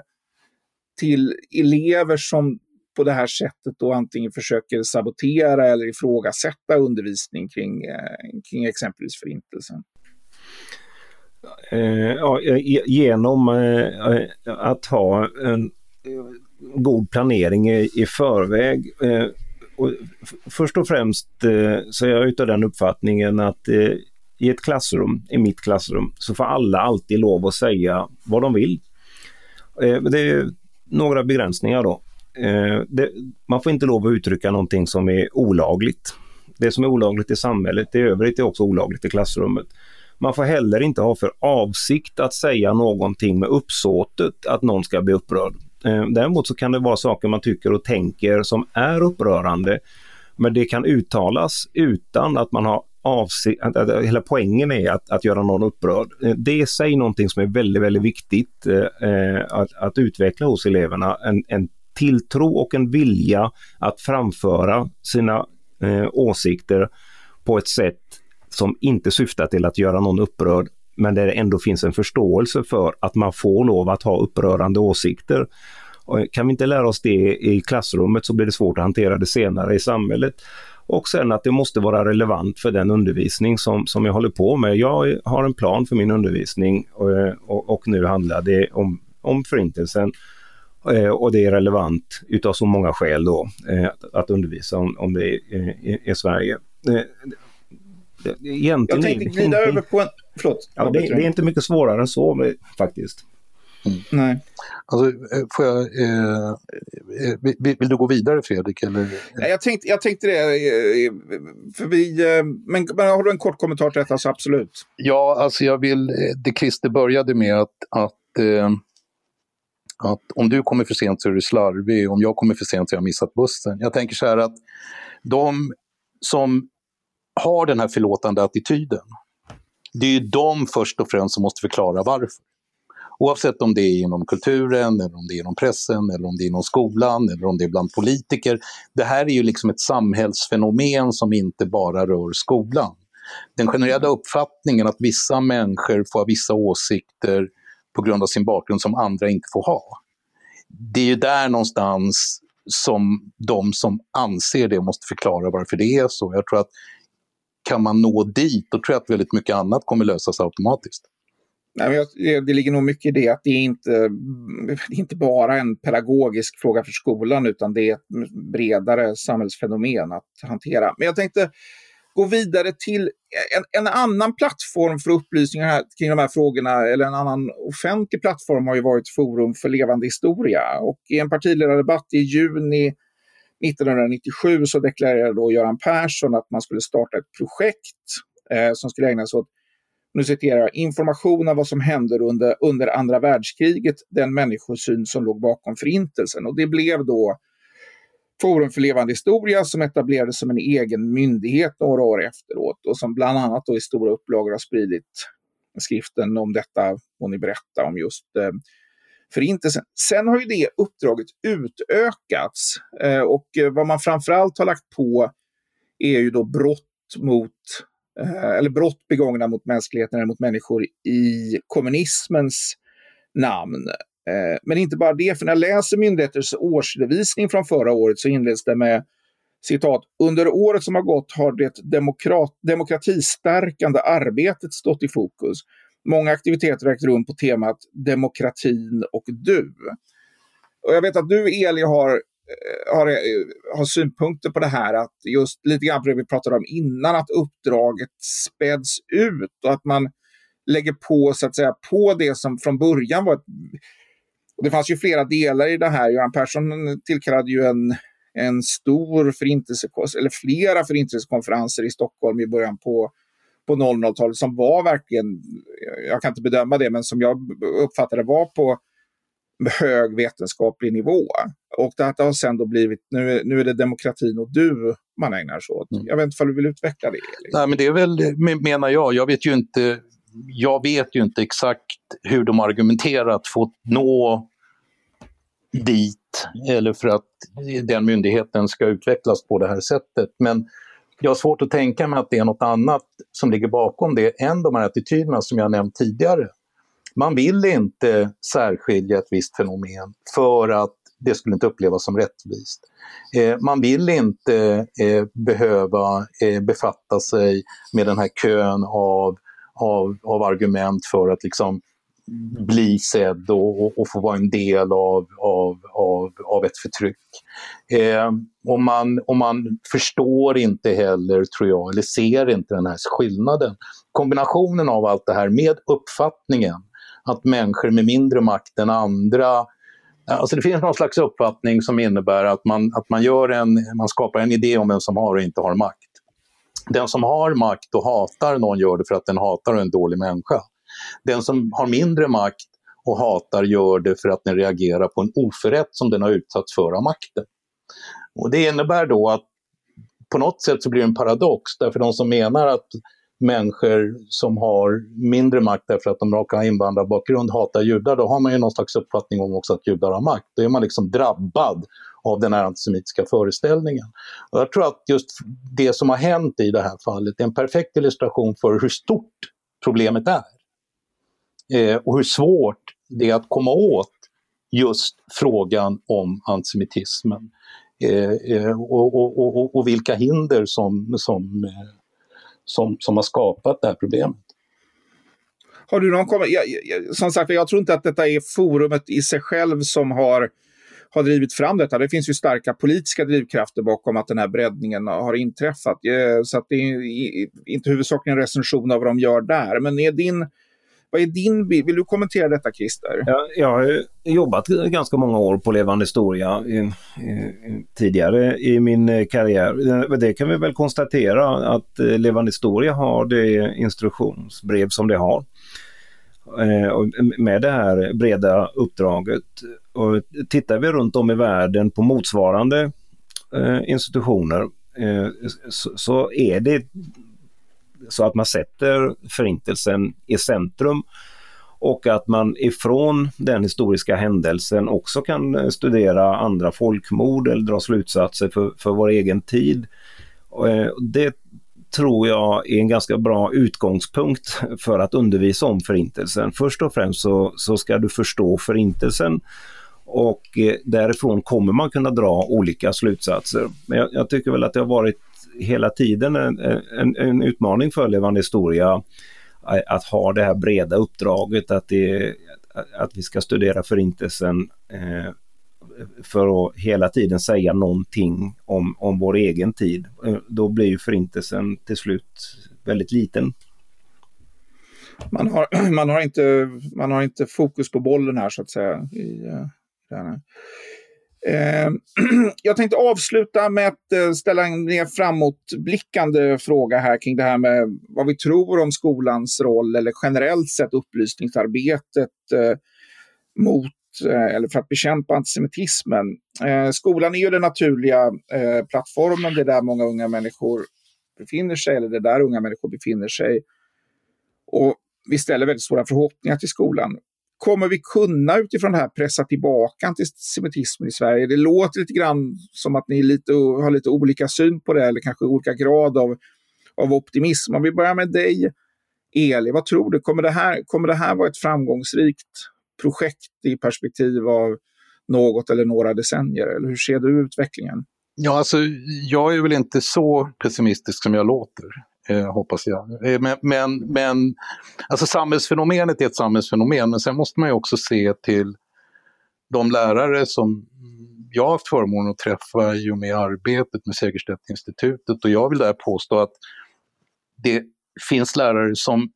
till elever som på det här sättet då antingen försöker sabotera eller ifrågasätta undervisning kring, eh, kring exempelvis Förintelsen? Eh, ja, eh, genom eh, eh, att ha en god planering i, i förväg. Eh, och först och främst så är jag utav den uppfattningen att i ett klassrum, i mitt klassrum, så får alla alltid lov att säga vad de vill. Det några begränsningar då. Eh, det, man får inte lov att uttrycka någonting som är olagligt. Det som är olagligt i samhället i övrigt är också olagligt i klassrummet. Man får heller inte ha för avsikt att säga någonting med uppsåtet att någon ska bli upprörd. Eh, däremot så kan det vara saker man tycker och tänker som är upprörande. Men det kan uttalas utan att man har avsikt, hela poängen är att, att göra någon upprörd. Eh, det är i sig någonting som är väldigt, väldigt viktigt eh, eh, att, att, utveckla hos eleverna. En, en tilltro och en vilja att framföra sina eh, åsikter på ett sätt som inte syftar till att göra någon upprörd men där det ändå finns en förståelse för att man får lov att ha upprörande åsikter. Kan vi inte lära oss det i klassrummet så blir det svårt att hantera det senare i samhället. Och sen att det måste vara relevant för den undervisning som, som jag håller på med. Jag har en plan för min undervisning och, och, och nu handlar det om, om Förintelsen. Eh, och det är relevant utav så många skäl då eh, att undervisa om, om det i, i Sverige. Eh, egentligen jag tänkte glida över på en... Förlåt. Ja, det, det, är inte mycket svårare än så faktiskt. Mm. Nej. Alltså, eh, får jag, eh, eh vill, vill, du gå vidare Fredrik? Eller? Jag, tänkte, jag tänkte det, eh, för vi, men, men har du en kort kommentar till detta så absolut. Ja, alltså jag vill, det Christer började med att, att, eh, att om du kommer för sent så är du slarvig, om jag kommer för sent så har jag missat bussen. Jag tänker så här att de som har den här förlåtande attityden, det är ju de först och främst som måste förklara varför. Oavsett om det är inom kulturen, eller om det är inom pressen, eller om det är inom skolan, eller om det är bland politiker. Det här är ju liksom ett samhällsfenomen som inte bara rör skolan. Den generella uppfattningen att vissa människor får ha vissa åsikter på grund av sin bakgrund som andra inte får ha. Det är ju där någonstans som de som anser det måste förklara varför det är så. Jag tror att kan man nå dit, då tror jag att väldigt mycket annat kommer lösas automatiskt. Nej, det ligger nog mycket i det att det är inte, det är inte bara en pedagogisk fråga för skolan utan det är ett bredare samhällsfenomen att hantera. Men jag tänkte gå vidare till en, en annan plattform för upplysningar här, kring de här frågorna, eller en annan offentlig plattform har ju varit Forum för levande historia. Och i en partiledardebatt i juni 1997 så deklarerade då Göran Persson att man skulle starta ett projekt eh, som skulle ägna sig åt nu citerar jag, information om vad som hände under, under andra världskriget, den människosyn som låg bakom förintelsen. Och det blev då Forum för levande historia som etablerades som en egen myndighet några år efteråt och som bland annat då i stora upplagor har spridit skriften om detta och ni berättar om just eh, Förintelsen. Sen har ju det uppdraget utökats eh, och eh, vad man framförallt har lagt på är ju då brott mot Eh, eller brott begångna mot mänskligheten eller mot människor i kommunismens namn. Eh, men inte bara det, för när jag läser myndigheters årsredovisning från förra året så inleds det med citat, under året som har gått har det demokrat, demokratistärkande arbetet stått i fokus. Många aktiviteter har ägt rum på temat demokratin och du. Och jag vet att du, Eli, har, Eh, har, eh, har synpunkter på det här, att just lite grann på det vi pratade om innan, att uppdraget späds ut och att man lägger på, så att säga, på det som från början var ett... Det fanns ju flera delar i det här. Göran Persson tillkallade ju en en stor förintelsekonferens, eller flera förintelsekonferenser i Stockholm i början på, på 00-talet som var verkligen, jag kan inte bedöma det, men som jag uppfattade var på hög vetenskaplig nivå. Och det har sen då blivit, nu, nu är det demokratin och du man ägnar sig åt. Mm. Jag vet inte om du vill utveckla det? Liksom. Nej, men det är väl, menar jag, jag vet ju inte jag vet ju inte exakt hur de argumenterat för att nå dit eller för att den myndigheten ska utvecklas på det här sättet. Men jag har svårt att tänka mig att det är något annat som ligger bakom det än de här attityderna som jag nämnt tidigare. Man vill inte särskilja ett visst fenomen för att det skulle inte upplevas som rättvist. Eh, man vill inte eh, behöva eh, befatta sig med den här kön av, av, av argument för att liksom bli sedd och, och, och, få vara en del av, av, av, av ett förtryck. Eh, och, man, och man förstår inte heller, tror jag, eller ser inte den här skillnaden. Kombinationen av allt det här med uppfattningen att människor med mindre makt än andra Alltså det finns någon slags uppfattning som innebär att man, att man, gör en, man skapar en idé om vem som har och inte har makt. Den som har makt och hatar någon gör det för att den hatar en dålig människa. Den som har mindre makt och hatar gör det för att den reagerar på en oförrätt som den har utsatts för av makten. Och det innebär då att på något sätt så blir det en paradox, därför de som menar att människor som har mindre makt därför att de råkar invandrarbakgrund hatar judar, då har man ju någon slags uppfattning om också att judar har makt. Då är man liksom drabbad av den här antisemitiska föreställningen. Och jag tror att just det som har hänt i det här fallet är en perfekt illustration för hur stort problemet är eh, och hur svårt det är att komma åt just frågan om antisemitismen. Eh, eh och, och, och, och, vilka hinder som, som, eh, som, som har skapat det här problemet. Har du någon kommentar? Som sagt, jag tror inte att detta är forumet i sig själv som har, har drivit fram detta. Det finns ju starka politiska drivkrafter bakom att den här breddningen har inträffat. Eh, så att det är inte huvudsakligen en recension av vad de gör där. Men är din vad är din bild? Vill du kommentera detta Christer? Jag, jag har jobbat ganska många år på Levande historia i, i, tidigare i min eh, karriär. Eh, det kan vi väl konstatera att eh, Levande historia har det instruktionsbrev som det har. Med det här breda uppdraget. Och tittar vi runt om i världen på motsvarande institutioner så är det så att man sätter förintelsen i centrum och att man ifrån den historiska händelsen också kan eh, studera andra folkmord eller dra slutsatser för, för vår egen tid. Eh, det tror jag är en ganska bra utgångspunkt för att undervisa om förintelsen. Först och främst så, så ska du förstå förintelsen och eh, därifrån kommer man kunna dra olika slutsatser. Men jag, jag tycker väl att det har varit hela tiden en, en, en utmaning för Levande historia att ha det här breda uppdraget att, det, att vi ska studera förintelsen eh, för att hela tiden säga någonting om, om vår egen tid. Eh, då blir ju förintelsen till slut väldigt liten. Man har, man har, inte, man har inte fokus på bollen här så att säga. I, eh, i här. Ehm, jag tänkte avsluta med att eh, ställa en mer framåtblickande fråga här kring det här med vad vi tror om skolans roll eller generellt sett upplysningsarbetet eh, mot eh, eller för att bekämpa antisemitismen. skolan är ju den naturliga plattformen, det är där många unga människor befinner sig, eller det är där unga människor befinner sig. Och vi ställer väldigt stora förhoppningar till skolan. Kommer vi kunna utifrån det här pressa tillbaka antisemitismen i Sverige? Det låter lite grann som att ni lite, har lite olika syn på det, eller kanske olika grad av, av optimism. Om vi börjar med dig, Eli, vad tror du? Kommer det, här, kommer det här vara ett framgångsrikt projekt i perspektiv av något eller några decennier? Eller hur ser du utvecklingen? Ja, alltså, jag är väl inte så pessimistisk som jag låter, eh, hoppas jag. Eh, men, men, men alltså, samhällsfenomenet är ett samhällsfenomen, men sen måste man ju också se till de lärare som jag har haft förmånen att träffa i och med arbetet med Segerstedtinstitutet. och jag vill där påstå att det finns lärare som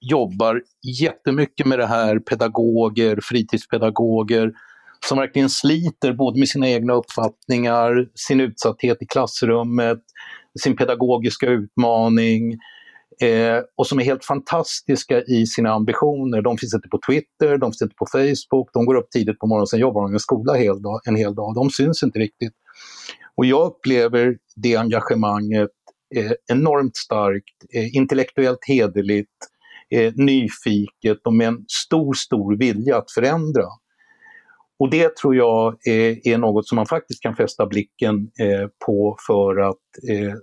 jobbar jättemycket med det här, pedagoger, fritidspedagoger, som verkligen sliter både med sina egna uppfattningar, sin utsatthet i klassrummet, sin pedagogiska utmaning eh, och som är helt fantastiska i sina ambitioner. De finns inte på Twitter, de finns inte på Facebook, de går upp tidigt på morgonen, sen jobbar de i en skola hel dag, en hel dag. De syns inte riktigt. Och jag upplever det engagemanget eh, enormt starkt, eh, intellektuellt hederligt, eh, nyfiket och med en stor, stor vilja att förändra. Och det tror jag är, är något som man faktiskt kan fästa blicken eh, på för att eh,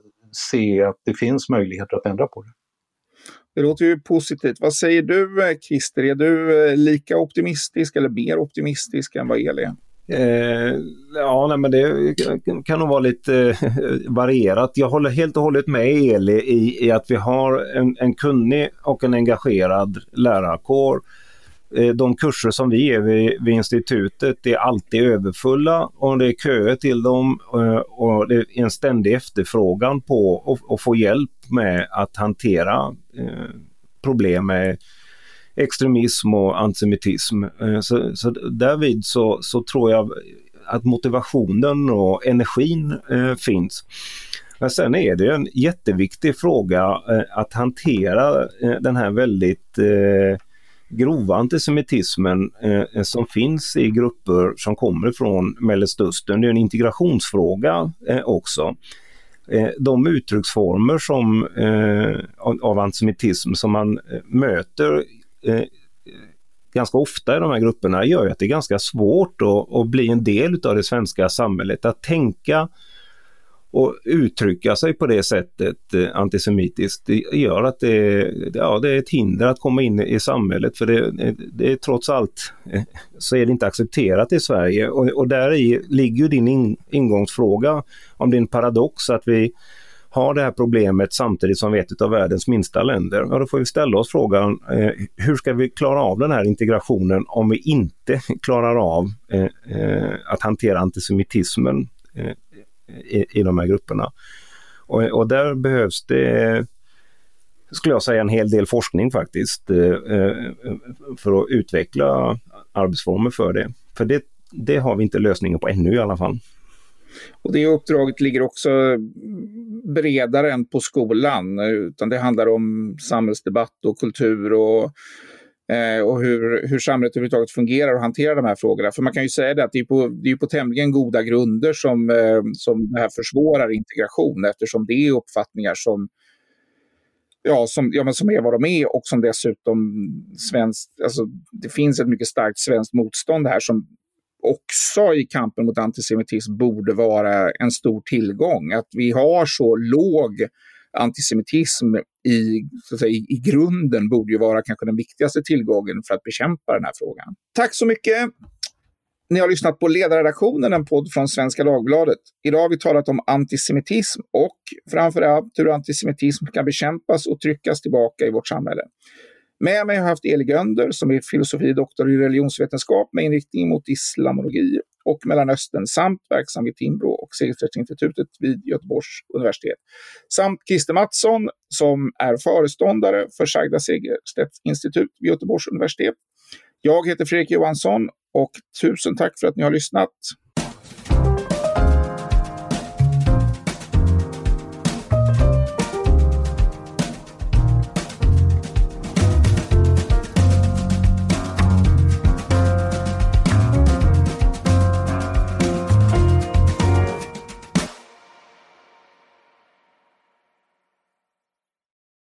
se att det finns möjligheter att ändra på det. Det låter ju positivt. Vad säger du eh, Christer? Är du eh, lika optimistisk eller mer optimistisk än vad Eli är? Eh, ja, nej, men det kan nog vara lite eh, varierat. Jag håller helt och hållet med Eli i, i att vi har en, en kunnig och en engagerad lärarkår Eh, Eh, de kurser som vi ger vid, vid, institutet är alltid överfulla och det är köer till dem eh, och det är en ständig efterfrågan på att få hjälp med att hantera eh, problem med extremism och antisemitism. Så, så därvid så, så tror jag att motivationen och energin finns. Men sen är det en jätteviktig fråga att hantera den här väldigt grova antisemitismen eh, som finns i grupper som kommer från Mellanöstern. Det är en integrationsfråga eh, också. Eh, de uttrycksformer som, eh, av antisemitism som man eh, möter eh, ganska ofta i de här grupperna gör ju att det är ganska svårt att, att bli en del av det svenska samhället. Att tänka och uttrycka sig på det sättet eh, antisemitiskt, det gör att det, ja, det är ett hinder att komma in i samhället för det, eh, det är trots allt eh, så är det inte accepterat i Sverige och, och där i ligger ju din in, ingångsfråga om din paradox att vi har det här problemet samtidigt som vi är ett av världens minsta länder. Ja, då får vi ställa oss frågan eh, hur ska vi klara av den här integrationen om vi inte klarar av eh, eh att hantera antisemitismen eh, i, i de här grupperna. Och, och där behövs det skulle jag säga en hel del forskning faktiskt eh, eh, för att utveckla arbetsformer för det. För det, det har vi inte lösningen på ännu i alla fall. Och det uppdraget ligger också bredare än på skolan, utan det handlar om samhällsdebatt och kultur och eh, och hur, hur samhället överhuvudtaget fungerar och hanterar de här frågorna. För man kan ju säga det att det är på, det är på tämligen goda grunder som, eh, som det här försvårar integration eftersom det är uppfattningar som ja, som, ja, men som är vad de är och som dessutom svenskt, alltså, det finns ett mycket starkt svenskt motstånd här som också i kampen mot antisemitism borde vara en stor tillgång. Att vi har så låg antisemitism i, så att säga, i grunden borde ju vara kanske den viktigaste tillgången för att bekämpa den här frågan. Tack så mycket! Ni har lyssnat på Ledarredaktionen, en podd från Svenska Dagbladet. Idag har vi talat om antisemitism och framförallt hur antisemitism kan bekämpas och tryckas tillbaka i vårt samhälle. Med mig har jag haft Eli Gönder som är filosofidoktor i religionsvetenskap med inriktning mot islamologi och Mellanöstern samt verksam vid Timbro och Segerstedtinstitutet vid Göteborgs universitet. Samt Christer Mattsson som är föreståndare för Sagda Segerstedts institut vid Göteborgs universitet. Jag heter Fredrik Johansson och tusen tack för att ni har lyssnat.